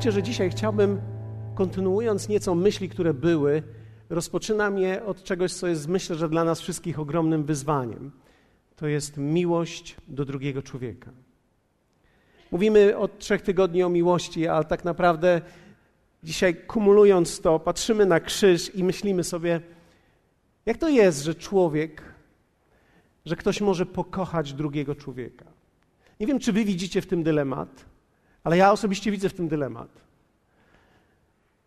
Pozwólcie, że dzisiaj chciałbym, kontynuując nieco myśli, które były, rozpoczynam je od czegoś, co jest myślę, że dla nas wszystkich ogromnym wyzwaniem. To jest miłość do drugiego człowieka. Mówimy od trzech tygodni o miłości, ale tak naprawdę dzisiaj kumulując to, patrzymy na krzyż i myślimy sobie, jak to jest, że człowiek, że ktoś może pokochać drugiego człowieka. Nie wiem, czy wy widzicie w tym dylemat, ale ja osobiście widzę w tym dylemat.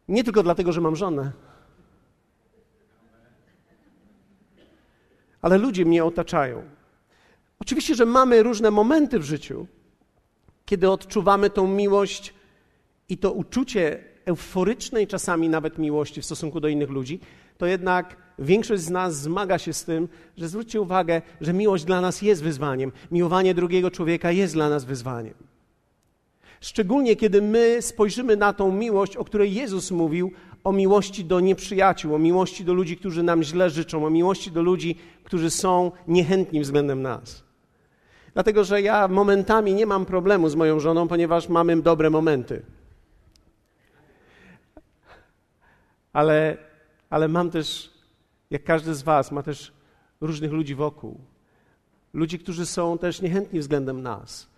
Nie tylko dlatego, że mam żonę, ale ludzie mnie otaczają. Oczywiście, że mamy różne momenty w życiu, kiedy odczuwamy tą miłość i to uczucie euforycznej czasami nawet miłości w stosunku do innych ludzi, to jednak większość z nas zmaga się z tym, że zwróćcie uwagę, że miłość dla nas jest wyzwaniem. Miłowanie drugiego człowieka jest dla nas wyzwaniem. Szczególnie kiedy my spojrzymy na tą miłość, o której Jezus mówił, o miłości do nieprzyjaciół, o miłości do ludzi, którzy nam źle życzą, o miłości do ludzi, którzy są niechętni względem nas. Dlatego, że ja momentami nie mam problemu z moją żoną, ponieważ mamy dobre momenty. Ale, ale mam też, jak każdy z Was, ma też różnych ludzi wokół. Ludzi, którzy są też niechętni względem nas.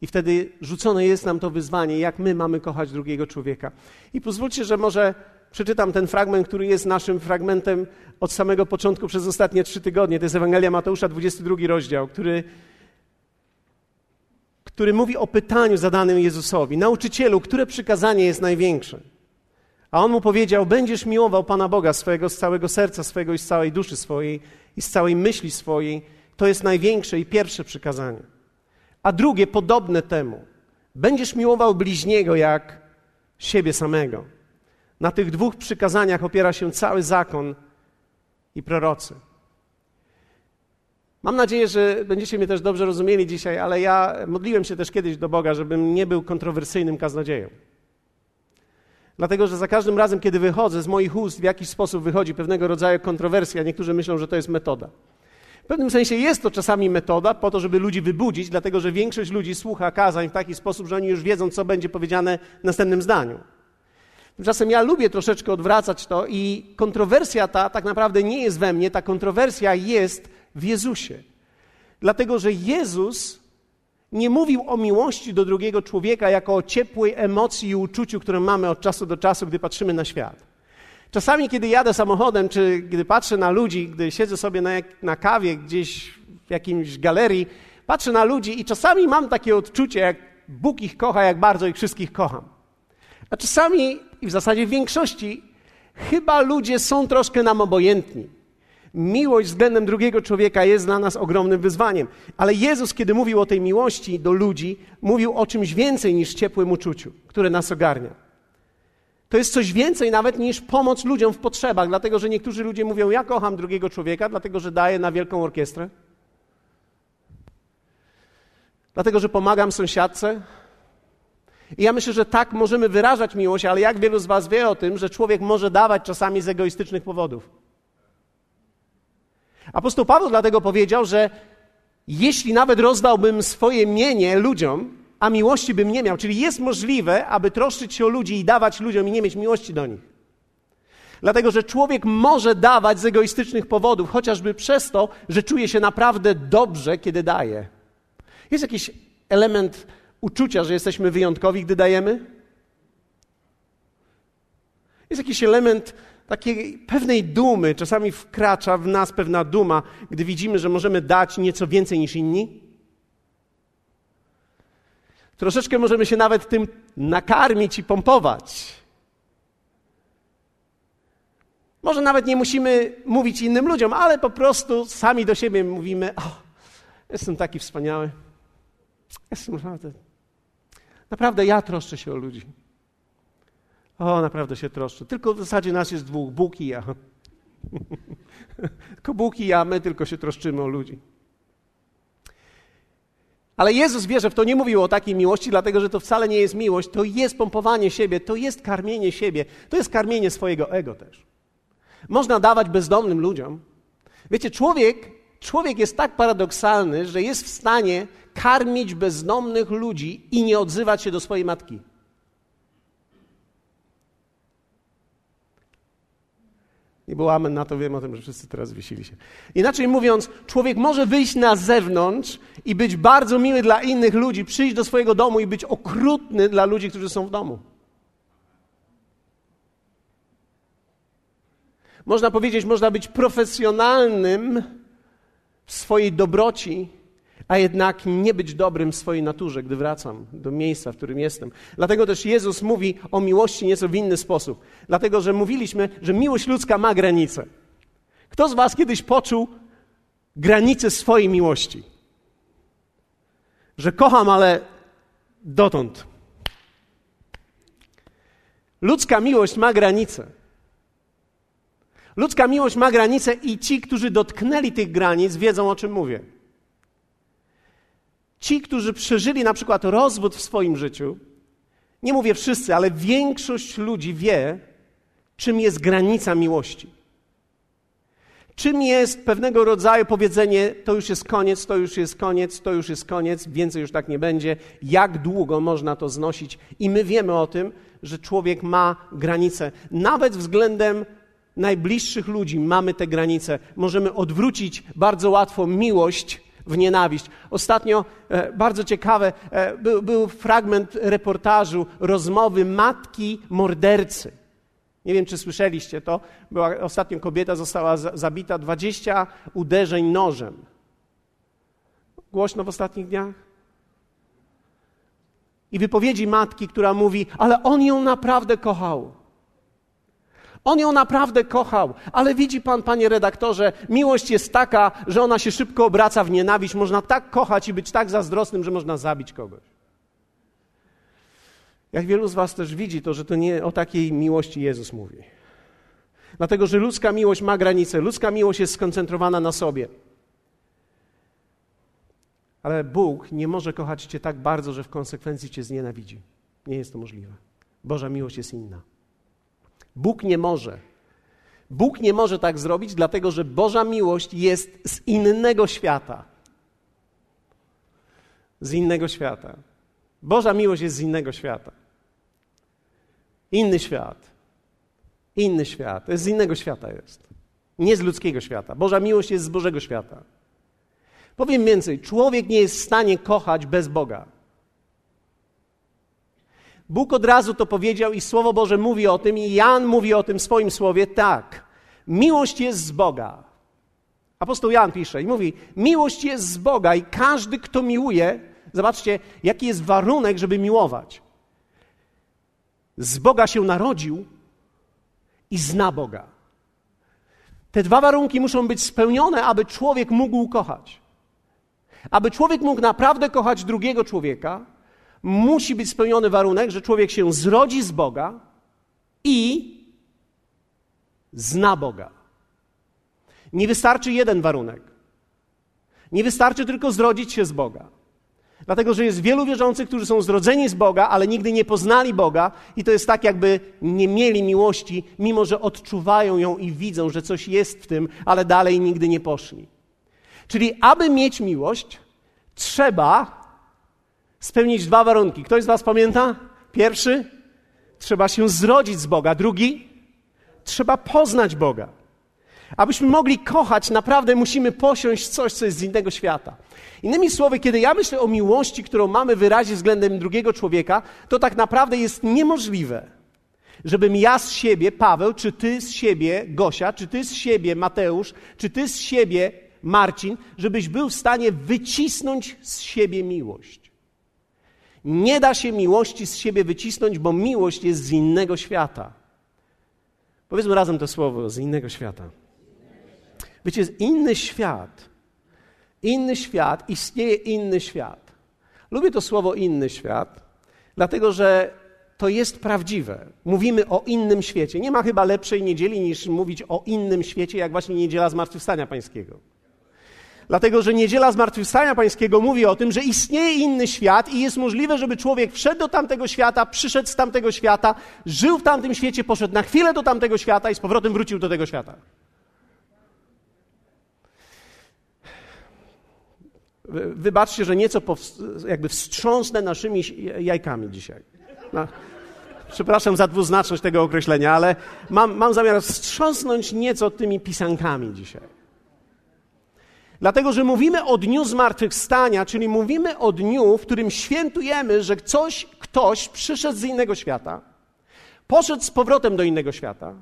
I wtedy rzucone jest nam to wyzwanie, jak my mamy kochać drugiego człowieka. I pozwólcie, że może przeczytam ten fragment, który jest naszym fragmentem od samego początku przez ostatnie trzy tygodnie. To jest Ewangelia Mateusza, 22 rozdział, który, który mówi o pytaniu zadanym Jezusowi. Nauczycielu, które przykazanie jest największe? A on mu powiedział: Będziesz miłował Pana Boga swojego z całego serca swojego i z całej duszy swojej i z całej myśli swojej. To jest największe i pierwsze przykazanie. A drugie, podobne temu: Będziesz miłował bliźniego jak siebie samego. Na tych dwóch przykazaniach opiera się cały zakon i prorocy. Mam nadzieję, że będziecie mnie też dobrze rozumieli dzisiaj, ale ja modliłem się też kiedyś do Boga, żebym nie był kontrowersyjnym kaznodzieją. Dlatego, że za każdym razem, kiedy wychodzę z moich ust, w jakiś sposób wychodzi pewnego rodzaju kontrowersja. Niektórzy myślą, że to jest metoda. Pewnym sensie jest to czasami metoda po to, żeby ludzi wybudzić, dlatego że większość ludzi słucha kazań w taki sposób, że oni już wiedzą, co będzie powiedziane w następnym zdaniu. Tymczasem ja lubię troszeczkę odwracać to i kontrowersja ta tak naprawdę nie jest we mnie, ta kontrowersja jest w Jezusie. Dlatego, że Jezus nie mówił o miłości do drugiego człowieka jako o ciepłej emocji i uczuciu, które mamy od czasu do czasu, gdy patrzymy na świat. Czasami, kiedy jadę samochodem, czy gdy patrzę na ludzi, gdy siedzę sobie na, na kawie gdzieś w jakimś galerii, patrzę na ludzi i czasami mam takie odczucie, jak Bóg ich kocha, jak bardzo ich wszystkich kocham. A czasami, i w zasadzie w większości, chyba ludzie są troszkę nam obojętni. Miłość względem drugiego człowieka jest dla nas ogromnym wyzwaniem. Ale Jezus, kiedy mówił o tej miłości do ludzi, mówił o czymś więcej niż ciepłym uczuciu, które nas ogarnia. To jest coś więcej nawet niż pomoc ludziom w potrzebach, dlatego że niektórzy ludzie mówią: Ja kocham drugiego człowieka, dlatego że daję na wielką orkiestrę. Dlatego, że pomagam sąsiadce. I ja myślę, że tak możemy wyrażać miłość, ale jak wielu z Was wie o tym, że człowiek może dawać czasami z egoistycznych powodów? Apostoł Paweł dlatego powiedział, że jeśli nawet rozdałbym swoje mienie ludziom, a miłości bym nie miał, czyli jest możliwe, aby troszczyć się o ludzi i dawać ludziom i nie mieć miłości do nich. Dlatego, że człowiek może dawać z egoistycznych powodów, chociażby przez to, że czuje się naprawdę dobrze, kiedy daje. Jest jakiś element uczucia, że jesteśmy wyjątkowi, gdy dajemy? Jest jakiś element takiej pewnej dumy, czasami wkracza w nas pewna duma, gdy widzimy, że możemy dać nieco więcej niż inni? Troszeczkę możemy się nawet tym nakarmić i pompować. Może nawet nie musimy mówić innym ludziom, ale po prostu sami do siebie mówimy: O, jestem taki wspaniały. Jestem naprawdę. Naprawdę ja troszczę się o ludzi. O, naprawdę się troszczę. Tylko w zasadzie nas jest dwóch, Bóg i ja. tylko Bóg i ja, my tylko się troszczymy o ludzi. Ale Jezus wie, że w to nie mówił o takiej miłości, dlatego że to wcale nie jest miłość, to jest pompowanie siebie, to jest karmienie siebie, to jest karmienie swojego ego też. Można dawać bezdomnym ludziom. Wiecie, człowiek, człowiek jest tak paradoksalny, że jest w stanie karmić bezdomnych ludzi i nie odzywać się do swojej matki. Nie było amen na to, wiem o tym, że wszyscy teraz wiesili się. Inaczej mówiąc, człowiek może wyjść na zewnątrz i być bardzo miły dla innych ludzi, przyjść do swojego domu i być okrutny dla ludzi, którzy są w domu. Można powiedzieć, można być profesjonalnym w swojej dobroci, a jednak nie być dobrym w swojej naturze, gdy wracam do miejsca, w którym jestem. Dlatego też Jezus mówi o miłości nieco w inny sposób. Dlatego, że mówiliśmy, że miłość ludzka ma granice. Kto z Was kiedyś poczuł granice swojej miłości? Że kocham, ale dotąd. Ludzka miłość ma granice. Ludzka miłość ma granice i ci, którzy dotknęli tych granic, wiedzą o czym mówię. Ci, którzy przeżyli na przykład rozwód w swoim życiu, nie mówię wszyscy, ale większość ludzi wie, czym jest granica miłości. Czym jest pewnego rodzaju powiedzenie: to już jest koniec, to już jest koniec, to już jest koniec, więcej już tak nie będzie, jak długo można to znosić. I my wiemy o tym, że człowiek ma granice, nawet względem najbliższych ludzi mamy te granice. Możemy odwrócić bardzo łatwo miłość w nienawiść. Ostatnio e, bardzo ciekawe, e, był, był fragment reportażu rozmowy matki mordercy. Nie wiem, czy słyszeliście to. Była, ostatnio kobieta została zabita 20 uderzeń nożem. Głośno w ostatnich dniach? I wypowiedzi matki, która mówi, ale on ją naprawdę kochał. On ją naprawdę kochał, ale widzi pan, panie redaktorze, miłość jest taka, że ona się szybko obraca w nienawiść. Można tak kochać i być tak zazdrosnym, że można zabić kogoś. Jak wielu z Was też widzi, to że to nie o takiej miłości Jezus mówi. Dlatego, że ludzka miłość ma granice, ludzka miłość jest skoncentrowana na sobie. Ale Bóg nie może kochać Cię tak bardzo, że w konsekwencji Cię znienawidzi. Nie jest to możliwe. Boża miłość jest inna. Bóg nie może. Bóg nie może tak zrobić, dlatego że Boża miłość jest z innego świata. Z innego świata. Boża miłość jest z innego świata. Inny świat. Inny świat. Z innego świata jest. Nie z ludzkiego świata. Boża miłość jest z Bożego świata. Powiem więcej, człowiek nie jest w stanie kochać bez Boga. Bóg od razu to powiedział i Słowo Boże mówi o tym, i Jan mówi o tym w swoim słowie tak. Miłość jest z Boga. Apostoł Jan pisze i mówi: Miłość jest z Boga i każdy, kto miłuje, zobaczcie, jaki jest warunek, żeby miłować. Z Boga się narodził i zna Boga. Te dwa warunki muszą być spełnione, aby człowiek mógł kochać. Aby człowiek mógł naprawdę kochać drugiego człowieka, musi być spełniony warunek, że człowiek się zrodzi z Boga i zna Boga. Nie wystarczy jeden warunek. Nie wystarczy tylko zrodzić się z Boga. Dlatego, że jest wielu wierzących, którzy są zrodzeni z Boga, ale nigdy nie poznali Boga, i to jest tak, jakby nie mieli miłości, mimo że odczuwają ją i widzą, że coś jest w tym, ale dalej nigdy nie poszli. Czyli, aby mieć miłość, trzeba spełnić dwa warunki. Ktoś z Was pamięta? Pierwszy, trzeba się zrodzić z Boga. Drugi, trzeba poznać Boga. Abyśmy mogli kochać, naprawdę musimy posiąść coś, co jest z innego świata. Innymi słowy, kiedy ja myślę o miłości, którą mamy wyrazić względem drugiego człowieka, to tak naprawdę jest niemożliwe, żebym ja z siebie, Paweł, czy ty z siebie, Gosia, czy ty z siebie, Mateusz, czy ty z siebie, Marcin, żebyś był w stanie wycisnąć z siebie miłość. Nie da się miłości z siebie wycisnąć, bo miłość jest z innego świata. Powiedzmy razem to słowo, z innego świata. Wiecie, jest inny świat. Inny świat, istnieje inny świat. Lubię to słowo inny świat, dlatego że to jest prawdziwe. Mówimy o innym świecie. Nie ma chyba lepszej niedzieli niż mówić o innym świecie, jak właśnie niedziela Zmartwychwstania Pańskiego. Dlatego, że niedziela Zmartwychwstania Pańskiego mówi o tym, że istnieje inny świat i jest możliwe, żeby człowiek wszedł do tamtego świata, przyszedł z tamtego świata, żył w tamtym świecie, poszedł na chwilę do tamtego świata i z powrotem wrócił do tego świata. Wybaczcie, że nieco jakby wstrząsnę naszymi jajkami dzisiaj. No. Przepraszam za dwuznaczność tego określenia, ale mam, mam zamiar wstrząsnąć nieco tymi pisankami dzisiaj. Dlatego, że mówimy o dniu zmartwychwstania, czyli mówimy o dniu, w którym świętujemy, że coś, ktoś przyszedł z innego świata, poszedł z powrotem do innego świata,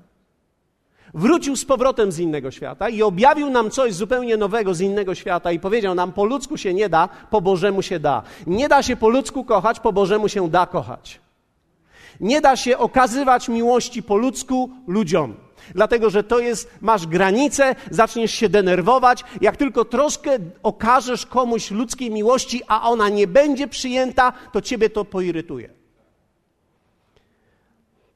wrócił z powrotem z innego świata i objawił nam coś zupełnie nowego z innego świata i powiedział nam: Po ludzku się nie da, po Bożemu się da. Nie da się po ludzku kochać, po Bożemu się da kochać. Nie da się okazywać miłości po ludzku ludziom. Dlatego, że to jest, masz granicę, zaczniesz się denerwować. Jak tylko troszkę okażesz komuś ludzkiej miłości, a ona nie będzie przyjęta, to ciebie to poirytuje.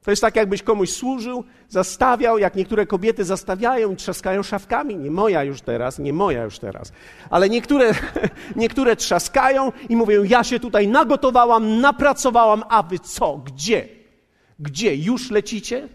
To jest tak, jakbyś komuś służył, zastawiał, jak niektóre kobiety zastawiają i trzaskają szafkami. Nie moja już teraz, nie moja już teraz. Ale niektóre, niektóre trzaskają i mówią: Ja się tutaj nagotowałam, napracowałam, a wy co? Gdzie? Gdzie? Już lecicie?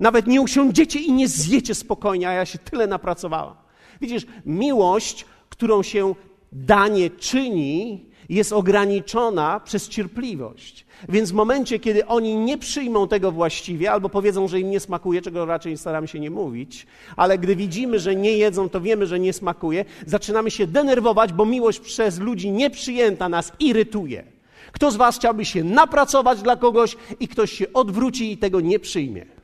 Nawet nie usiądziecie i nie zjecie spokojnie, a ja się tyle napracowałam. Widzisz, miłość, którą się danie czyni, jest ograniczona przez cierpliwość. Więc w momencie, kiedy oni nie przyjmą tego właściwie, albo powiedzą, że im nie smakuje, czego raczej staramy się nie mówić, ale gdy widzimy, że nie jedzą, to wiemy, że nie smakuje, zaczynamy się denerwować, bo miłość przez ludzi nieprzyjęta nas irytuje. Kto z Was chciałby się napracować dla kogoś i ktoś się odwróci i tego nie przyjmie?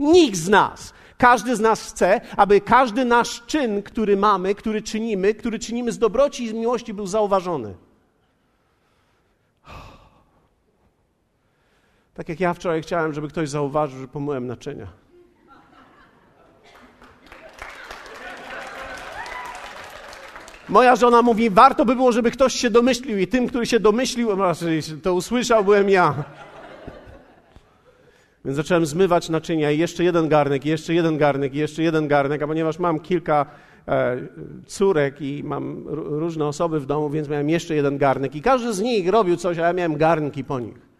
Nikt z nas. Każdy z nas chce, aby każdy nasz czyn, który mamy, który czynimy, który czynimy z dobroci i z miłości, był zauważony. Tak jak ja wczoraj chciałem, żeby ktoś zauważył, że pomyłem naczynia. Moja żona mówi, warto by było, żeby ktoś się domyślił i tym, który się domyślił, to usłyszał, byłem ja. Więc zacząłem zmywać naczynia i jeszcze jeden garnek, i jeszcze jeden garnek, i jeszcze jeden garnek, a ponieważ mam kilka e, córek i mam różne osoby w domu, więc miałem jeszcze jeden garnek i każdy z nich robił coś, a ja miałem garnki po nich.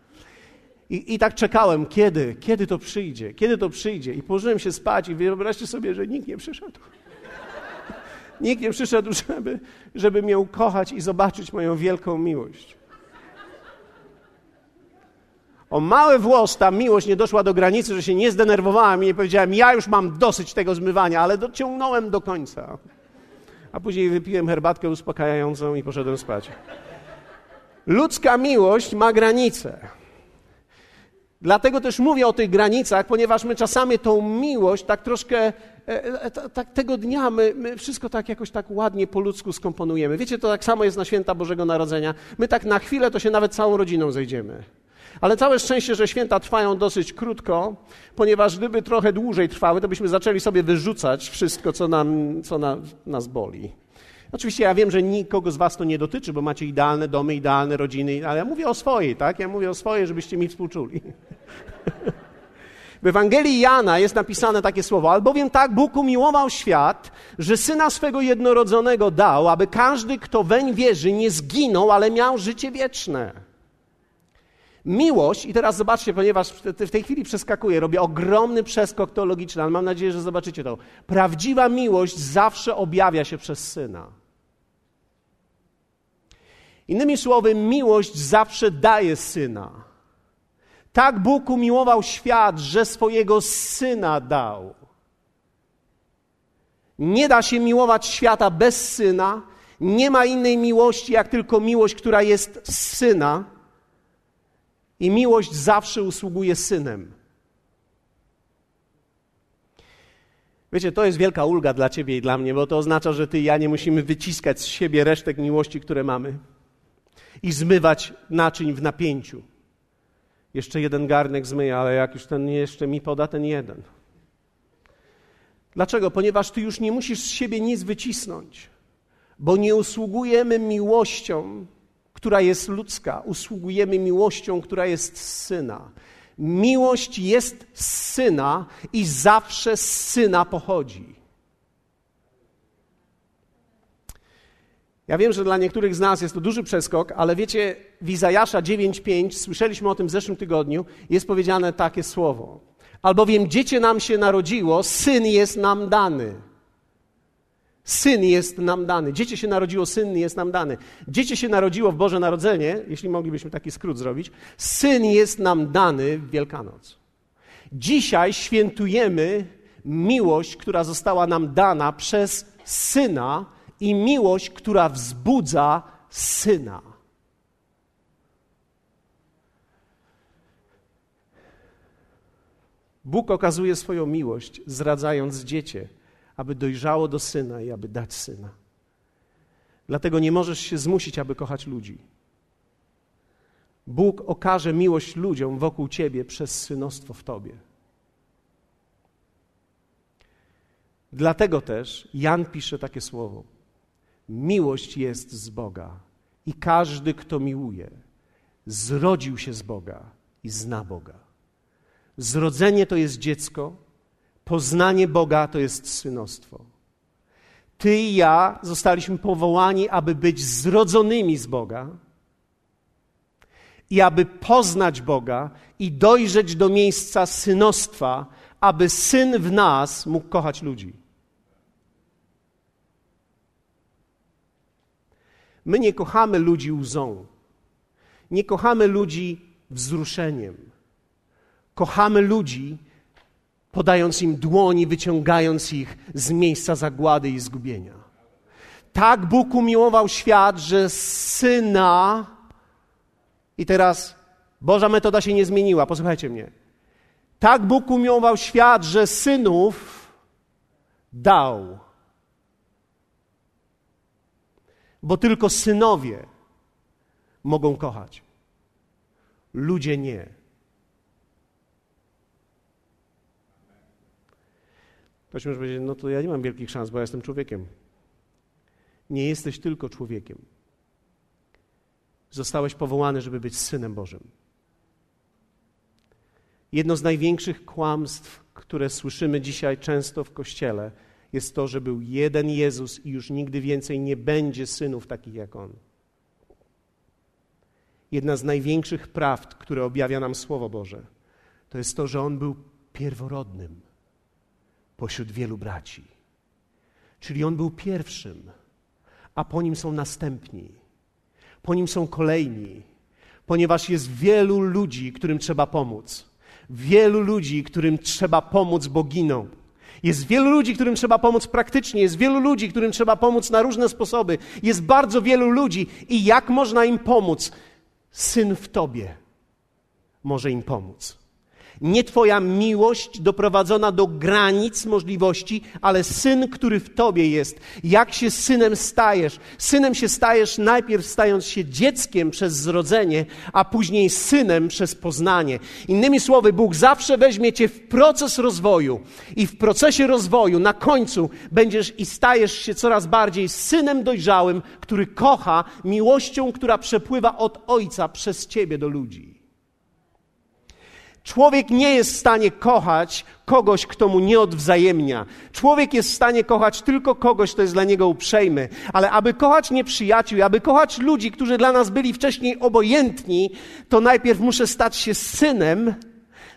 I, I tak czekałem, kiedy, kiedy to przyjdzie, kiedy to przyjdzie. I położyłem się spać i wyobraźcie sobie, że nikt nie przyszedł. nikt nie przyszedł, żeby, żeby mnie ukochać i zobaczyć moją wielką miłość. O mały włos ta miłość nie doszła do granicy, że się nie zdenerwowałem i nie powiedziałem, ja już mam dosyć tego zmywania, ale dociągnąłem do końca. A później wypiłem herbatkę uspokajającą i poszedłem spać. Ludzka miłość ma granice. Dlatego też mówię o tych granicach, ponieważ my czasami tą miłość tak troszkę, e, e, tak tego dnia my, my, wszystko tak jakoś tak ładnie po ludzku skomponujemy. Wiecie, to tak samo jest na święta Bożego Narodzenia. My tak na chwilę to się nawet całą rodziną zejdziemy. Ale całe szczęście, że święta trwają dosyć krótko, ponieważ gdyby trochę dłużej trwały, to byśmy zaczęli sobie wyrzucać wszystko, co, nam, co na, nas boli. Oczywiście ja wiem, że nikogo z was to nie dotyczy, bo macie idealne domy, idealne rodziny, ale ja mówię o swojej, tak? Ja mówię o swojej, żebyście mi współczuli. W Ewangelii Jana jest napisane takie słowo: Albowiem tak Bóg umiłował świat, że syna swego jednorodzonego dał, aby każdy, kto weń wierzy, nie zginął, ale miał życie wieczne. Miłość, i teraz zobaczcie, ponieważ w tej chwili przeskakuję, robię ogromny przeskok teologiczny, ale mam nadzieję, że zobaczycie to. Prawdziwa miłość zawsze objawia się przez syna. Innymi słowy, miłość zawsze daje syna. Tak Bóg umiłował świat, że swojego syna dał. Nie da się miłować świata bez syna. Nie ma innej miłości, jak tylko miłość, która jest z syna. I miłość zawsze usługuje synem. Wiecie, to jest wielka ulga dla ciebie i dla mnie, bo to oznacza, że ty i ja nie musimy wyciskać z siebie resztek miłości, które mamy i zmywać naczyń w napięciu. Jeszcze jeden garnek zmyję, ale jak już ten jeszcze mi poda, ten jeden. Dlaczego? Ponieważ ty już nie musisz z siebie nic wycisnąć, bo nie usługujemy miłością, która jest ludzka, usługujemy miłością, która jest z syna. Miłość jest z syna i zawsze z syna pochodzi. Ja wiem, że dla niektórych z nas jest to duży przeskok, ale wiecie, w Izajasza 9:5, słyszeliśmy o tym w zeszłym tygodniu, jest powiedziane takie słowo. Albowiem dziecię nam się narodziło, syn jest nam dany. Syn jest nam dany. Dziecię się narodziło, syn jest nam dany. Dziecię się narodziło w Boże Narodzenie, jeśli moglibyśmy taki skrót zrobić. Syn jest nam dany w Wielkanoc. Dzisiaj świętujemy miłość, która została nam dana przez syna i miłość, która wzbudza syna. Bóg okazuje swoją miłość, zradzając dziecię, aby dojrzało do syna i aby dać syna. Dlatego nie możesz się zmusić, aby kochać ludzi. Bóg okaże miłość ludziom wokół ciebie przez synostwo w tobie. Dlatego też Jan pisze takie słowo: Miłość jest z Boga i każdy, kto miłuje, zrodził się z Boga i zna Boga. Zrodzenie to jest dziecko, poznanie Boga to jest synostwo. Ty i ja zostaliśmy powołani, aby być zrodzonymi z Boga i aby poznać Boga i dojrzeć do miejsca synostwa, aby syn w nas mógł kochać ludzi. My nie kochamy ludzi łzą. Nie kochamy ludzi wzruszeniem. Kochamy ludzi, podając im dłoni, wyciągając ich z miejsca zagłady i zgubienia. Tak Bóg umiłował świat, że syna. I teraz Boża metoda się nie zmieniła, posłuchajcie mnie. Tak Bóg umiłował świat, że synów dał. Bo tylko synowie mogą kochać. Ludzie nie. Ktoś może powiedzieć, no to ja nie mam wielkich szans, bo ja jestem człowiekiem. Nie jesteś tylko człowiekiem. Zostałeś powołany, żeby być synem Bożym. Jedno z największych kłamstw, które słyszymy dzisiaj często w kościele, jest to, że był jeden Jezus i już nigdy więcej nie będzie synów takich jak On. Jedna z największych prawd, które objawia nam Słowo Boże, to jest to, że On był pierworodnym pośród wielu braci. Czyli On był pierwszym, a po Nim są następni, po Nim są kolejni, ponieważ jest wielu ludzi, którym trzeba pomóc. Wielu ludzi, którym trzeba pomóc, bo giną. Jest wielu ludzi, którym trzeba pomóc praktycznie, jest wielu ludzi, którym trzeba pomóc na różne sposoby. Jest bardzo wielu ludzi i jak można im pomóc? Syn w tobie może im pomóc. Nie Twoja miłość doprowadzona do granic możliwości, ale syn, który w Tobie jest. Jak się synem stajesz? Synem się stajesz najpierw stając się dzieckiem przez zrodzenie, a później synem przez poznanie. Innymi słowy, Bóg zawsze weźmie Cię w proces rozwoju i w procesie rozwoju na końcu będziesz i stajesz się coraz bardziej synem dojrzałym, który kocha miłością, która przepływa od Ojca przez Ciebie do ludzi. Człowiek nie jest w stanie kochać kogoś, kto mu nie odwzajemnia. Człowiek jest w stanie kochać tylko kogoś, kto jest dla niego uprzejmy. Ale aby kochać nieprzyjaciół, aby kochać ludzi, którzy dla nas byli wcześniej obojętni, to najpierw muszę stać się synem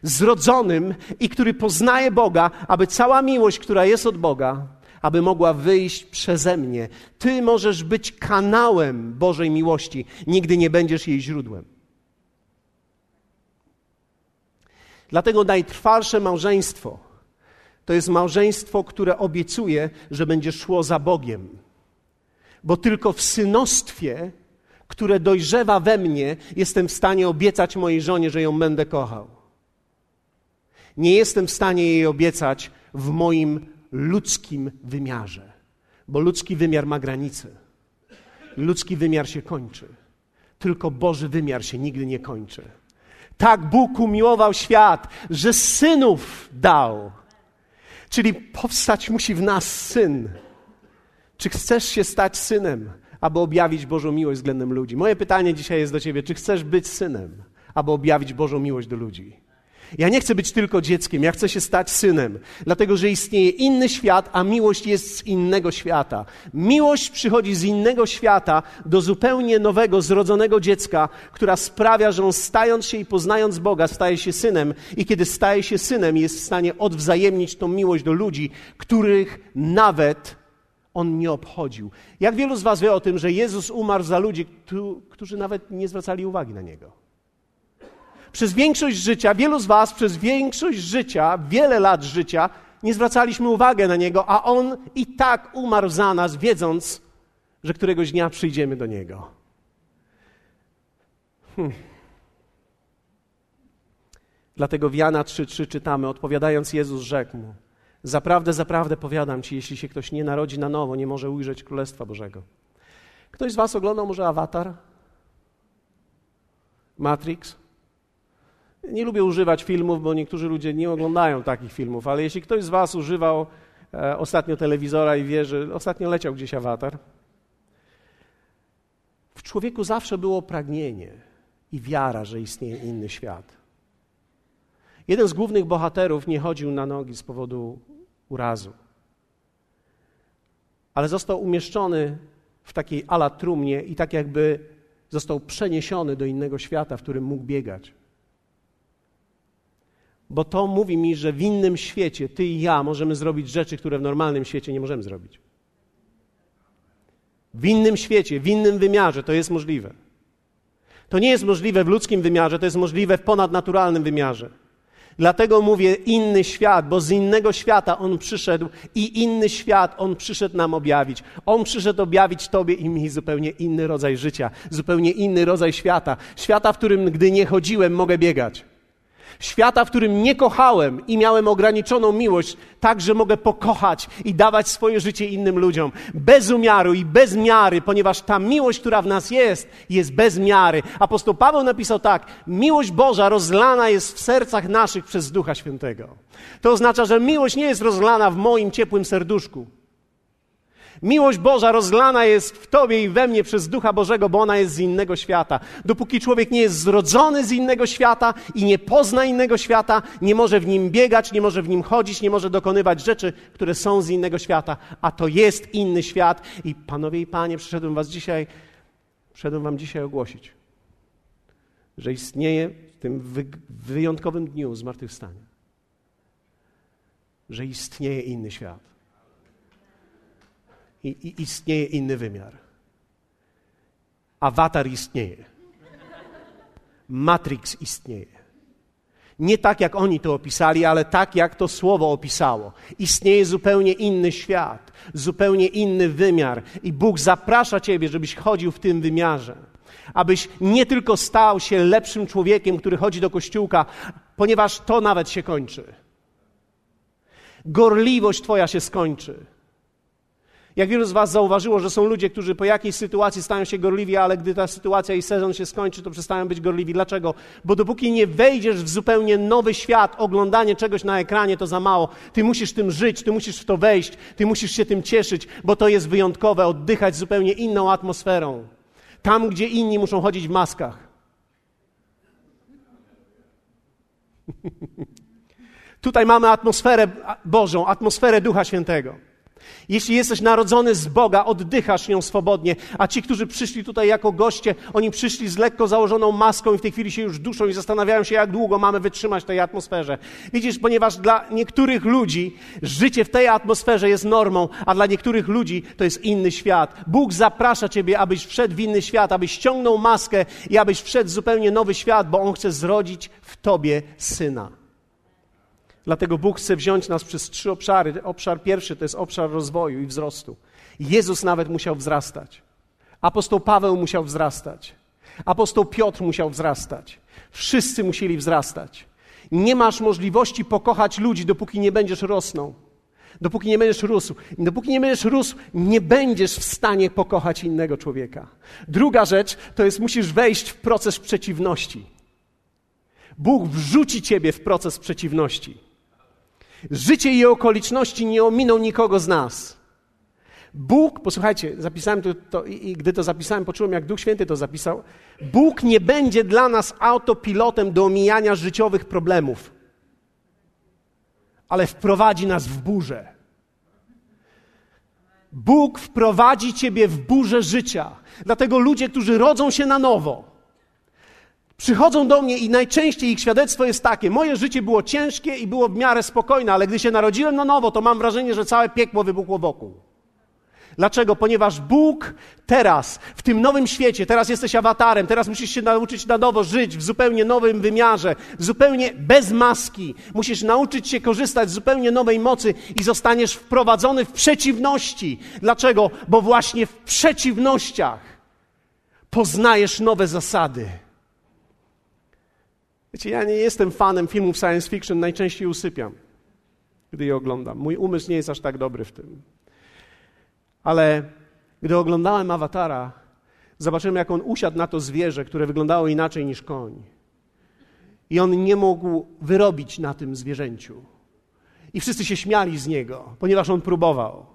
zrodzonym i który poznaje Boga, aby cała miłość, która jest od Boga, aby mogła wyjść przeze mnie. Ty możesz być kanałem Bożej miłości, nigdy nie będziesz jej źródłem. Dlatego najtrwalsze małżeństwo to jest małżeństwo, które obiecuje, że będzie szło za Bogiem. Bo tylko w synostwie, które dojrzewa we mnie, jestem w stanie obiecać mojej żonie, że ją będę kochał. Nie jestem w stanie jej obiecać w moim ludzkim wymiarze, bo ludzki wymiar ma granice. Ludzki wymiar się kończy. Tylko Boży wymiar się nigdy nie kończy. Tak Bóg umiłował świat, że synów dał. Czyli powstać musi w nas syn. Czy chcesz się stać synem, aby objawić Bożą miłość względem ludzi? Moje pytanie dzisiaj jest do ciebie: czy chcesz być synem, aby objawić Bożą miłość do ludzi? Ja nie chcę być tylko dzieckiem, ja chcę się stać synem, dlatego że istnieje inny świat, a miłość jest z innego świata. Miłość przychodzi z innego świata do zupełnie nowego, zrodzonego dziecka, która sprawia, że on stając się i poznając Boga, staje się synem, i kiedy staje się synem, jest w stanie odwzajemnić tą miłość do ludzi, których nawet on nie obchodził. Jak wielu z Was wie o tym, że Jezus umarł za ludzi, którzy nawet nie zwracali uwagi na Niego? Przez większość życia, wielu z Was przez większość życia, wiele lat życia, nie zwracaliśmy uwagi na Niego, a On i tak umarł za nas, wiedząc, że któregoś dnia przyjdziemy do Niego. Hmm. Dlatego w Jana 3,3 czytamy, odpowiadając Jezus rzekł mu, Zaprawdę, zaprawdę powiadam ci, jeśli się ktoś nie narodzi na nowo, nie może ujrzeć Królestwa Bożego. Ktoś z was oglądał może Avatar? Matrix? Nie lubię używać filmów, bo niektórzy ludzie nie oglądają takich filmów, ale jeśli ktoś z was używał e, ostatnio telewizora i wie, że ostatnio leciał gdzieś Avatar, w człowieku zawsze było pragnienie i wiara, że istnieje inny świat. Jeden z głównych bohaterów nie chodził na nogi z powodu urazu. Ale został umieszczony w takiej ala trumnie i tak jakby został przeniesiony do innego świata, w którym mógł biegać. Bo to mówi mi, że w innym świecie ty i ja możemy zrobić rzeczy, które w normalnym świecie nie możemy zrobić. W innym świecie, w innym wymiarze to jest możliwe. To nie jest możliwe w ludzkim wymiarze, to jest możliwe w ponadnaturalnym wymiarze. Dlatego mówię inny świat, bo z innego świata On przyszedł i inny świat On przyszedł nam objawić. On przyszedł objawić Tobie i mi zupełnie inny rodzaj życia, zupełnie inny rodzaj świata. Świata, w którym gdy nie chodziłem, mogę biegać. Świata, w którym nie kochałem i miałem ograniczoną miłość, tak, że mogę pokochać i dawać swoje życie innym ludziom. Bez umiaru i bez miary, ponieważ ta miłość, która w nas jest, jest bez miary. Apostoł Paweł napisał tak: Miłość Boża rozlana jest w sercach naszych przez Ducha Świętego. To oznacza, że miłość nie jest rozlana w moim ciepłym serduszku. Miłość Boża rozlana jest w Tobie i we mnie przez Ducha Bożego, bo ona jest z innego świata. Dopóki człowiek nie jest zrodzony z innego świata i nie pozna innego świata, nie może w nim biegać, nie może w nim chodzić, nie może dokonywać rzeczy, które są z innego świata. A to jest inny świat. I panowie i panie, przyszedłem Was dzisiaj, przyszedłem Wam dzisiaj ogłosić, że istnieje w tym wyjątkowym dniu zmartwychwstania, że istnieje inny świat i, i istnieje inny wymiar. Awatar istnieje. Matrix istnieje. Nie tak, jak oni to opisali, ale tak, jak to słowo opisało. Istnieje zupełnie inny świat, zupełnie inny wymiar, i Bóg zaprasza Ciebie, żebyś chodził w tym wymiarze. Abyś nie tylko stał się lepszym człowiekiem, który chodzi do kościółka, ponieważ to nawet się kończy. Gorliwość Twoja się skończy. Jak wielu z Was zauważyło, że są ludzie, którzy po jakiejś sytuacji stają się gorliwi, ale gdy ta sytuacja i sezon się skończy, to przestają być gorliwi. Dlaczego? Bo dopóki nie wejdziesz w zupełnie nowy świat, oglądanie czegoś na ekranie to za mało. Ty musisz tym żyć, ty musisz w to wejść, ty musisz się tym cieszyć, bo to jest wyjątkowe, oddychać zupełnie inną atmosferą. Tam, gdzie inni muszą chodzić w maskach. Tutaj mamy atmosferę Bożą, atmosferę Ducha Świętego. Jeśli jesteś narodzony z Boga, oddychasz nią swobodnie, a ci, którzy przyszli tutaj jako goście, oni przyszli z lekko założoną maską i w tej chwili się już duszą i zastanawiają się, jak długo mamy wytrzymać w tej atmosferze. Widzisz, ponieważ dla niektórych ludzi życie w tej atmosferze jest normą, a dla niektórych ludzi to jest inny świat. Bóg zaprasza ciebie, abyś wszedł w inny świat, abyś ściągnął maskę i abyś wszedł w zupełnie nowy świat, bo On chce zrodzić w tobie syna. Dlatego Bóg chce wziąć nas przez trzy obszary. Obszar pierwszy to jest obszar rozwoju i wzrostu. Jezus nawet musiał wzrastać. Apostoł Paweł musiał wzrastać. Apostoł Piotr musiał wzrastać. Wszyscy musieli wzrastać. Nie masz możliwości pokochać ludzi, dopóki nie będziesz rosnął. Dopóki nie będziesz rósł. Dopóki nie będziesz rósł, nie będziesz w stanie pokochać innego człowieka. Druga rzecz to jest, musisz wejść w proces przeciwności. Bóg wrzuci ciebie w proces przeciwności. Życie i okoliczności nie ominą nikogo z nas. Bóg, posłuchajcie, zapisałem to, to i, i gdy to zapisałem, poczułem, jak Duch Święty to zapisał. Bóg nie będzie dla nas autopilotem do omijania życiowych problemów, ale wprowadzi nas w burzę. Bóg wprowadzi ciebie w burzę życia. Dlatego ludzie, którzy rodzą się na nowo, Przychodzą do mnie i najczęściej ich świadectwo jest takie: Moje życie było ciężkie i było w miarę spokojne, ale gdy się narodziłem na nowo, to mam wrażenie, że całe piekło wybuchło wokół. Dlaczego? Ponieważ Bóg teraz, w tym nowym świecie, teraz jesteś awatarem, teraz musisz się nauczyć na nowo żyć w zupełnie nowym wymiarze, zupełnie bez maski. Musisz nauczyć się korzystać z zupełnie nowej mocy i zostaniesz wprowadzony w przeciwności. Dlaczego? Bo właśnie w przeciwnościach poznajesz nowe zasady. Wiecie, ja nie jestem fanem filmów science fiction, najczęściej usypiam, gdy je oglądam. Mój umysł nie jest aż tak dobry w tym. Ale gdy oglądałem awatara, zobaczyłem, jak on usiadł na to zwierzę, które wyglądało inaczej niż koń. I on nie mógł wyrobić na tym zwierzęciu. I wszyscy się śmiali z niego, ponieważ on próbował.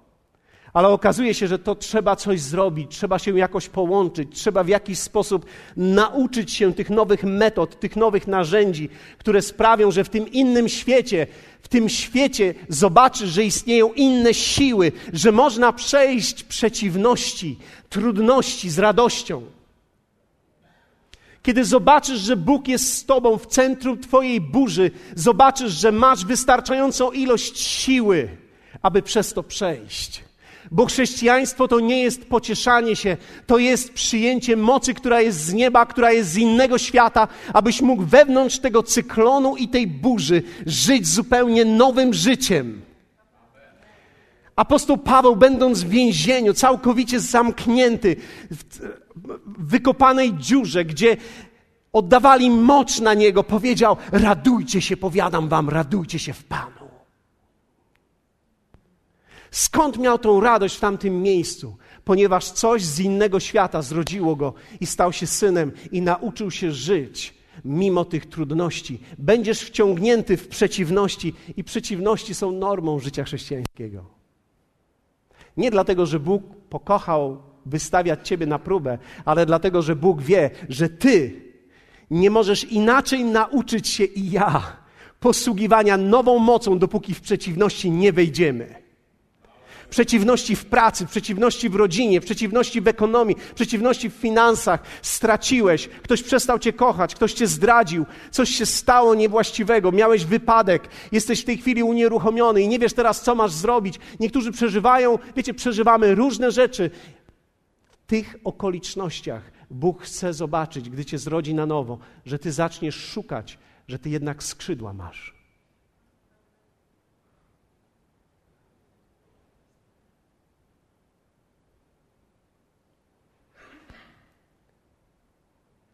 Ale okazuje się, że to trzeba coś zrobić, trzeba się jakoś połączyć, trzeba w jakiś sposób nauczyć się tych nowych metod, tych nowych narzędzi, które sprawią, że w tym innym świecie, w tym świecie zobaczysz, że istnieją inne siły, że można przejść przeciwności, trudności z radością. Kiedy zobaczysz, że Bóg jest z Tobą w centrum Twojej burzy, zobaczysz, że masz wystarczającą ilość siły, aby przez to przejść. Bo chrześcijaństwo to nie jest pocieszanie się, to jest przyjęcie mocy, która jest z nieba, która jest z innego świata, abyś mógł wewnątrz tego cyklonu i tej burzy żyć zupełnie nowym życiem. Apostoł Paweł, będąc w więzieniu, całkowicie zamknięty, w wykopanej dziurze, gdzie oddawali mocz na niego, powiedział: Radujcie się, powiadam wam, radujcie się w Panu. Skąd miał tą radość w tamtym miejscu? Ponieważ coś z innego świata zrodziło go i stał się synem i nauczył się żyć mimo tych trudności. Będziesz wciągnięty w przeciwności i przeciwności są normą życia chrześcijańskiego. Nie dlatego, że Bóg pokochał wystawiać ciebie na próbę, ale dlatego, że Bóg wie, że ty nie możesz inaczej nauczyć się i ja posługiwania nową mocą, dopóki w przeciwności nie wejdziemy przeciwności w pracy, przeciwności w rodzinie, przeciwności w ekonomii, przeciwności w finansach, straciłeś, ktoś przestał cię kochać, ktoś cię zdradził, coś się stało niewłaściwego, miałeś wypadek, jesteś w tej chwili unieruchomiony i nie wiesz teraz, co masz zrobić. Niektórzy przeżywają, wiecie, przeżywamy różne rzeczy. W tych okolicznościach Bóg chce zobaczyć, gdy cię zrodzi na nowo, że ty zaczniesz szukać, że ty jednak skrzydła masz.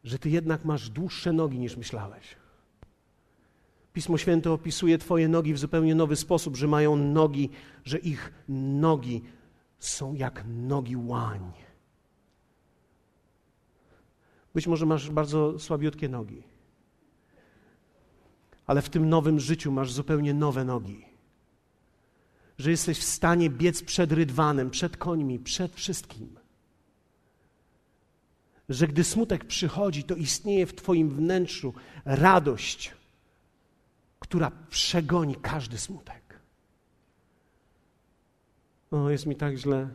Że ty jednak masz dłuższe nogi niż myślałeś. Pismo Święte opisuje Twoje nogi w zupełnie nowy sposób, że mają nogi, że ich nogi są jak nogi łań. Być może masz bardzo słabiutkie nogi, ale w tym nowym życiu masz zupełnie nowe nogi. Że jesteś w stanie biec przed rydwanem, przed końmi, przed wszystkim że gdy smutek przychodzi, to istnieje w Twoim wnętrzu radość, która przegoni każdy smutek. O, jest mi tak źle,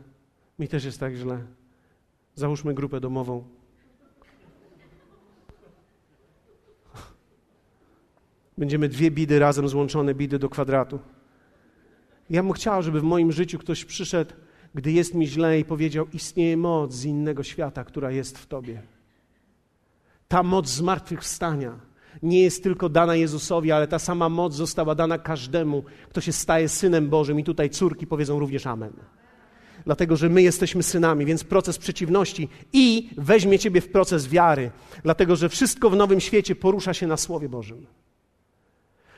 mi też jest tak źle. Załóżmy grupę domową. Będziemy dwie bidy razem złączone, bidy do kwadratu. Ja bym chciał, żeby w moim życiu ktoś przyszedł gdy jest mi źle i powiedział: Istnieje moc z innego świata, która jest w Tobie. Ta moc zmartwychwstania nie jest tylko dana Jezusowi, ale ta sama moc została dana każdemu, kto się staje synem Bożym. I tutaj córki powiedzą również Amen. Dlatego, że my jesteśmy synami, więc proces przeciwności i weźmie Ciebie w proces wiary, dlatego że wszystko w nowym świecie porusza się na Słowie Bożym.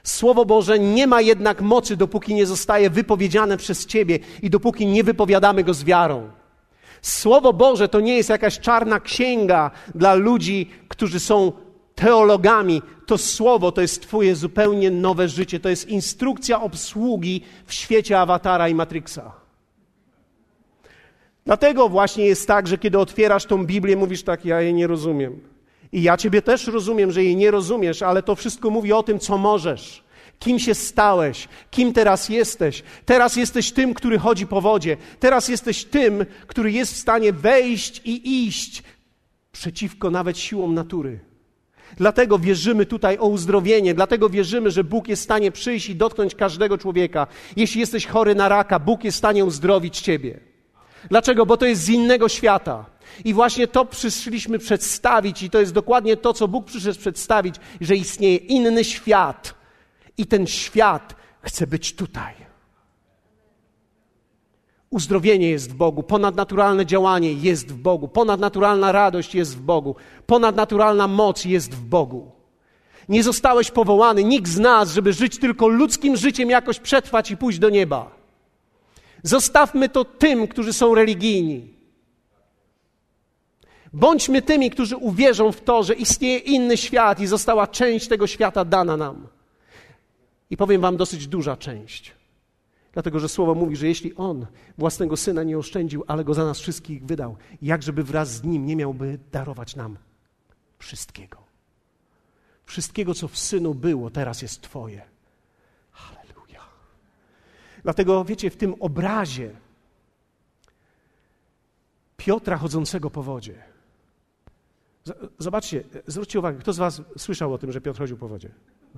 Słowo Boże nie ma jednak mocy, dopóki nie zostaje wypowiedziane przez Ciebie i dopóki nie wypowiadamy go z wiarą. Słowo Boże to nie jest jakaś czarna księga dla ludzi, którzy są teologami. To słowo to jest Twoje zupełnie nowe życie. To jest instrukcja obsługi w świecie awatara i Matrixa. Dlatego właśnie jest tak, że kiedy otwierasz tą Biblię, mówisz tak, ja jej nie rozumiem. I ja Ciebie też rozumiem, że jej nie rozumiesz, ale to wszystko mówi o tym, co możesz. Kim się stałeś, kim teraz jesteś. Teraz jesteś tym, który chodzi po wodzie. Teraz jesteś tym, który jest w stanie wejść i iść przeciwko nawet siłom natury. Dlatego wierzymy tutaj o uzdrowienie, dlatego wierzymy, że Bóg jest w stanie przyjść i dotknąć każdego człowieka. Jeśli jesteś chory na raka, Bóg jest w stanie uzdrowić ciebie. Dlaczego? Bo to jest z innego świata. I właśnie to przyszliśmy przedstawić, i to jest dokładnie to, co Bóg przyszedł przedstawić, że istnieje inny świat. I ten świat chce być tutaj. Uzdrowienie jest w Bogu, ponadnaturalne działanie jest w Bogu, ponadnaturalna radość jest w Bogu, ponadnaturalna moc jest w Bogu. Nie zostałeś powołany, nikt z nas, żeby żyć tylko ludzkim życiem, jakoś przetrwać i pójść do nieba. Zostawmy to tym, którzy są religijni. Bądźmy tymi, którzy uwierzą w to, że istnieje inny świat i została część tego świata dana nam. I powiem Wam dosyć duża część. Dlatego, że Słowo mówi, że jeśli On własnego Syna nie oszczędził, ale Go za nas wszystkich wydał, jakżeby wraz z Nim nie miałby darować nam wszystkiego. Wszystkiego, co w Synu było, teraz jest Twoje. Halleluja. Dlatego, wiecie, w tym obrazie Piotra chodzącego po wodzie. Zobaczcie, zwróćcie uwagę, kto z Was słyszał o tym, że Piotr chodził po wodzie?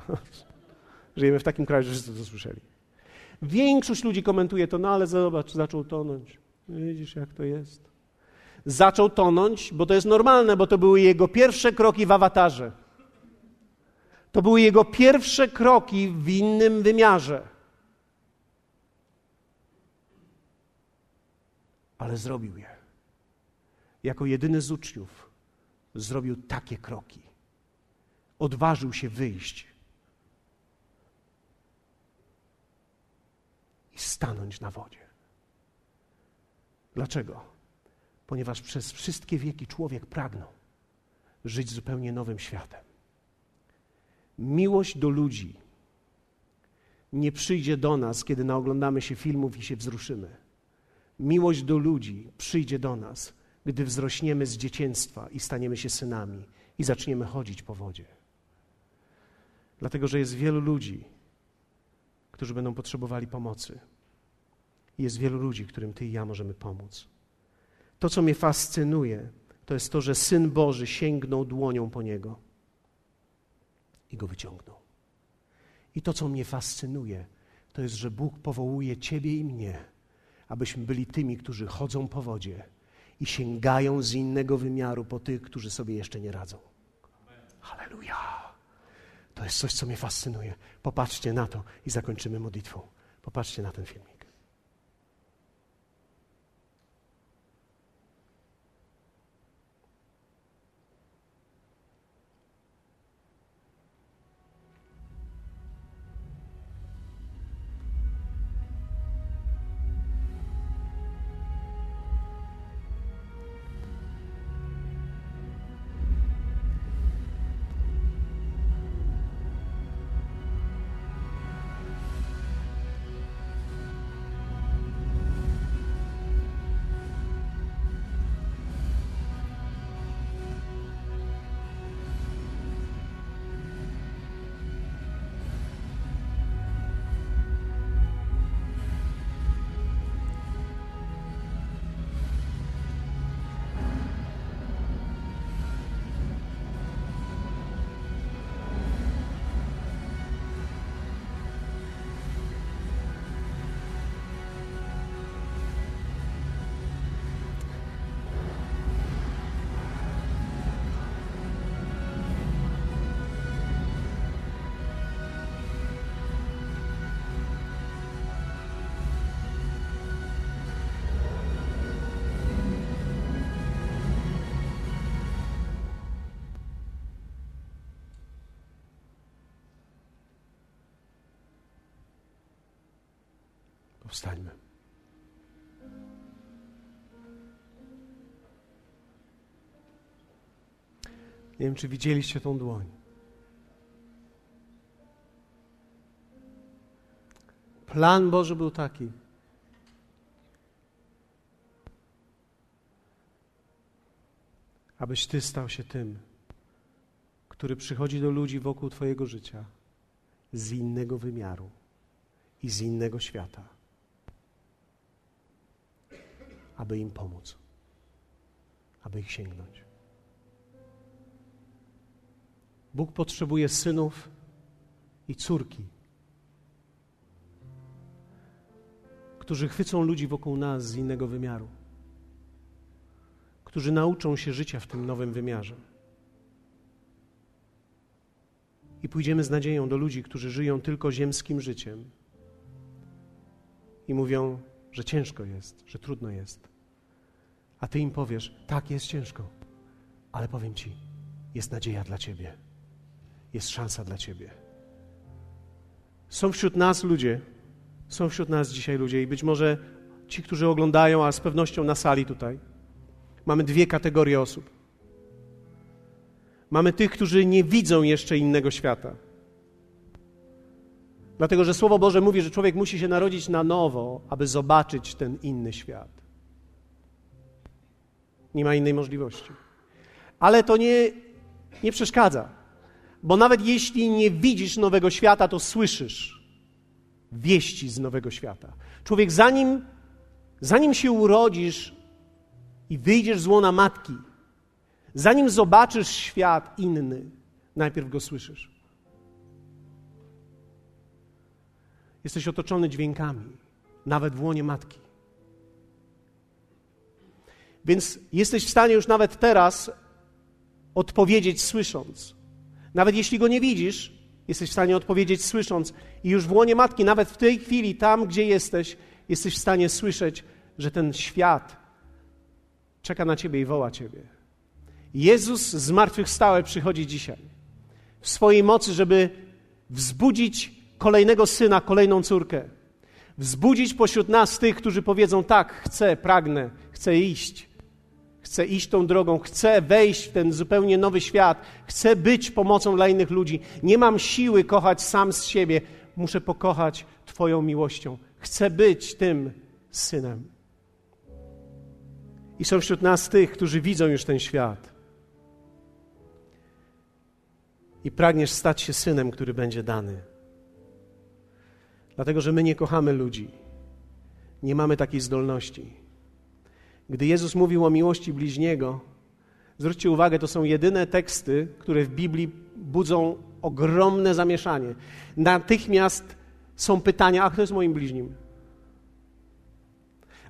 Żyjemy w takim kraju, że wszyscy to słyszeli. Większość ludzi komentuje to, no ale zobacz, zaczął tonąć. Widzisz, jak to jest. Zaczął tonąć, bo to jest normalne, bo to były jego pierwsze kroki w awatarze. To były jego pierwsze kroki w innym wymiarze. Ale zrobił je. Jako jedyny z uczniów zrobił takie kroki. Odważył się wyjść i stanąć na wodzie. Dlaczego? Ponieważ przez wszystkie wieki człowiek pragnął żyć zupełnie nowym światem. Miłość do ludzi nie przyjdzie do nas, kiedy naoglądamy się filmów i się wzruszymy. Miłość do ludzi przyjdzie do nas, gdy wzrośniemy z dzieciństwa i staniemy się synami i zaczniemy chodzić po wodzie. Dlatego, że jest wielu ludzi, którzy będą potrzebowali pomocy. Jest wielu ludzi, którym Ty i ja możemy pomóc. To, co mnie fascynuje, to jest to, że Syn Boży sięgnął dłonią po Niego i Go wyciągnął. I to, co mnie fascynuje, to jest, że Bóg powołuje Ciebie i mnie, abyśmy byli tymi, którzy chodzą po wodzie i sięgają z innego wymiaru po tych, którzy sobie jeszcze nie radzą. Halleluja! To jest coś, co mnie fascynuje. Popatrzcie na to i zakończymy modlitwą. Popatrzcie na ten filmik. Powstańmy. Nie wiem, czy widzieliście tą dłoń. Plan Boży był taki. Abyś Ty stał się tym, który przychodzi do ludzi wokół Twojego życia z innego wymiaru i z innego świata aby im pomóc, aby ich sięgnąć. Bóg potrzebuje synów i córki, którzy chwycą ludzi wokół nas z innego wymiaru którzy nauczą się życia w tym nowym wymiarze. I pójdziemy z nadzieją do ludzi, którzy żyją tylko ziemskim życiem i mówią, że ciężko jest, że trudno jest. A ty im powiesz: tak, jest ciężko, ale powiem ci, jest nadzieja dla ciebie, jest szansa dla ciebie. Są wśród nas ludzie, są wśród nas dzisiaj ludzie, i być może ci, którzy oglądają, a z pewnością na sali tutaj, mamy dwie kategorie osób. Mamy tych, którzy nie widzą jeszcze innego świata. Dlatego, że Słowo Boże mówi, że człowiek musi się narodzić na nowo, aby zobaczyć ten inny świat. Nie ma innej możliwości. Ale to nie, nie przeszkadza, bo nawet jeśli nie widzisz nowego świata, to słyszysz wieści z nowego świata. Człowiek, zanim, zanim się urodzisz i wyjdziesz z łona matki, zanim zobaczysz świat inny, najpierw go słyszysz. Jesteś otoczony dźwiękami, nawet w łonie matki. Więc jesteś w stanie już nawet teraz odpowiedzieć słysząc. Nawet jeśli go nie widzisz, jesteś w stanie odpowiedzieć słysząc. I już w łonie matki, nawet w tej chwili, tam gdzie jesteś, jesteś w stanie słyszeć, że ten świat czeka na ciebie i woła ciebie. Jezus zmartwychwstały przychodzi dzisiaj w swojej mocy, żeby wzbudzić kolejnego syna, kolejną córkę. Wzbudzić pośród nas tych, którzy powiedzą: Tak, chcę, pragnę, chcę iść. Chcę iść tą drogą, chcę wejść w ten zupełnie nowy świat, chcę być pomocą dla innych ludzi. Nie mam siły kochać sam z siebie, muszę pokochać Twoją miłością. Chcę być tym synem. I są wśród nas tych, którzy widzą już ten świat. I pragniesz stać się synem, który będzie dany. Dlatego, że my nie kochamy ludzi. Nie mamy takiej zdolności. Gdy Jezus mówił o miłości bliźniego, zwróćcie uwagę, to są jedyne teksty, które w Biblii budzą ogromne zamieszanie. Natychmiast są pytania: A kto jest moim bliźnim?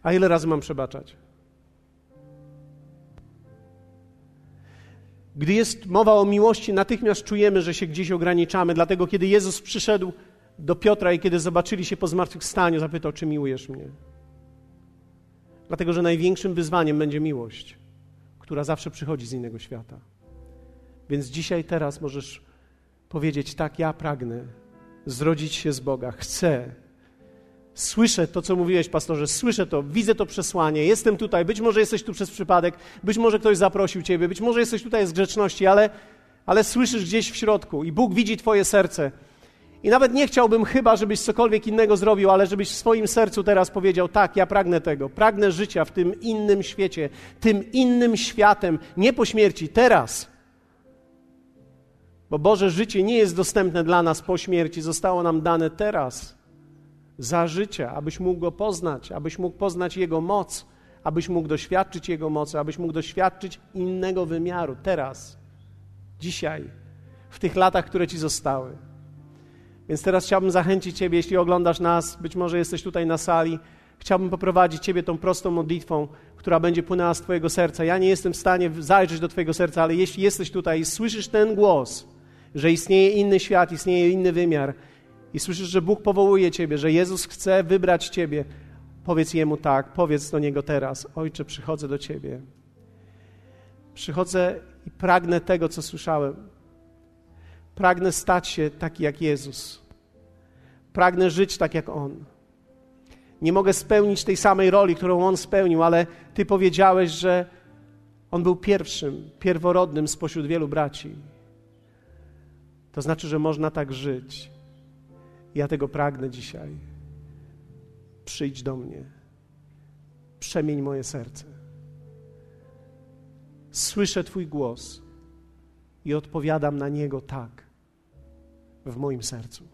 A ile razy mam przebaczać? Gdy jest mowa o miłości, natychmiast czujemy, że się gdzieś ograniczamy. Dlatego, kiedy Jezus przyszedł do Piotra i kiedy zobaczyli się po zmartwychwstaniu, zapytał, czy miłujesz mnie? Dlatego, że największym wyzwaniem będzie miłość, która zawsze przychodzi z innego świata. Więc dzisiaj, teraz możesz powiedzieć: Tak, ja pragnę zrodzić się z Boga, chcę. Słyszę to, co mówiłeś, pastorze, słyszę to, widzę to przesłanie, jestem tutaj. Być może jesteś tu przez przypadek, być może ktoś zaprosił ciebie, być może jesteś tutaj z grzeczności, ale, ale słyszysz gdzieś w środku i Bóg widzi Twoje serce. I nawet nie chciałbym chyba, żebyś cokolwiek innego zrobił, ale żebyś w swoim sercu teraz powiedział: Tak, ja pragnę tego, pragnę życia w tym innym świecie, tym innym światem, nie po śmierci, teraz. Bo Boże życie nie jest dostępne dla nas po śmierci, zostało nam dane teraz, za życia, abyś mógł go poznać, abyś mógł poznać Jego moc, abyś mógł doświadczyć Jego mocy, abyś mógł doświadczyć innego wymiaru, teraz, dzisiaj, w tych latach, które Ci zostały. Więc teraz chciałbym zachęcić Ciebie, jeśli oglądasz nas, być może jesteś tutaj na sali, chciałbym poprowadzić Ciebie tą prostą modlitwą, która będzie płynęła z Twojego serca. Ja nie jestem w stanie zajrzeć do Twojego serca, ale jeśli jesteś tutaj i słyszysz ten głos, że istnieje inny świat, istnieje inny wymiar i słyszysz, że Bóg powołuje Ciebie, że Jezus chce wybrać Ciebie, powiedz Jemu tak, powiedz do Niego teraz: Ojcze, przychodzę do Ciebie. Przychodzę i pragnę tego, co słyszałem. Pragnę stać się taki jak Jezus. Pragnę żyć tak jak On. Nie mogę spełnić tej samej roli, którą On spełnił, ale Ty powiedziałeś, że On był pierwszym, pierworodnym spośród wielu braci. To znaczy, że można tak żyć. Ja tego pragnę dzisiaj. Przyjdź do mnie. Przemień moje serce. Słyszę Twój głos i odpowiadam na niego tak w moim sercu.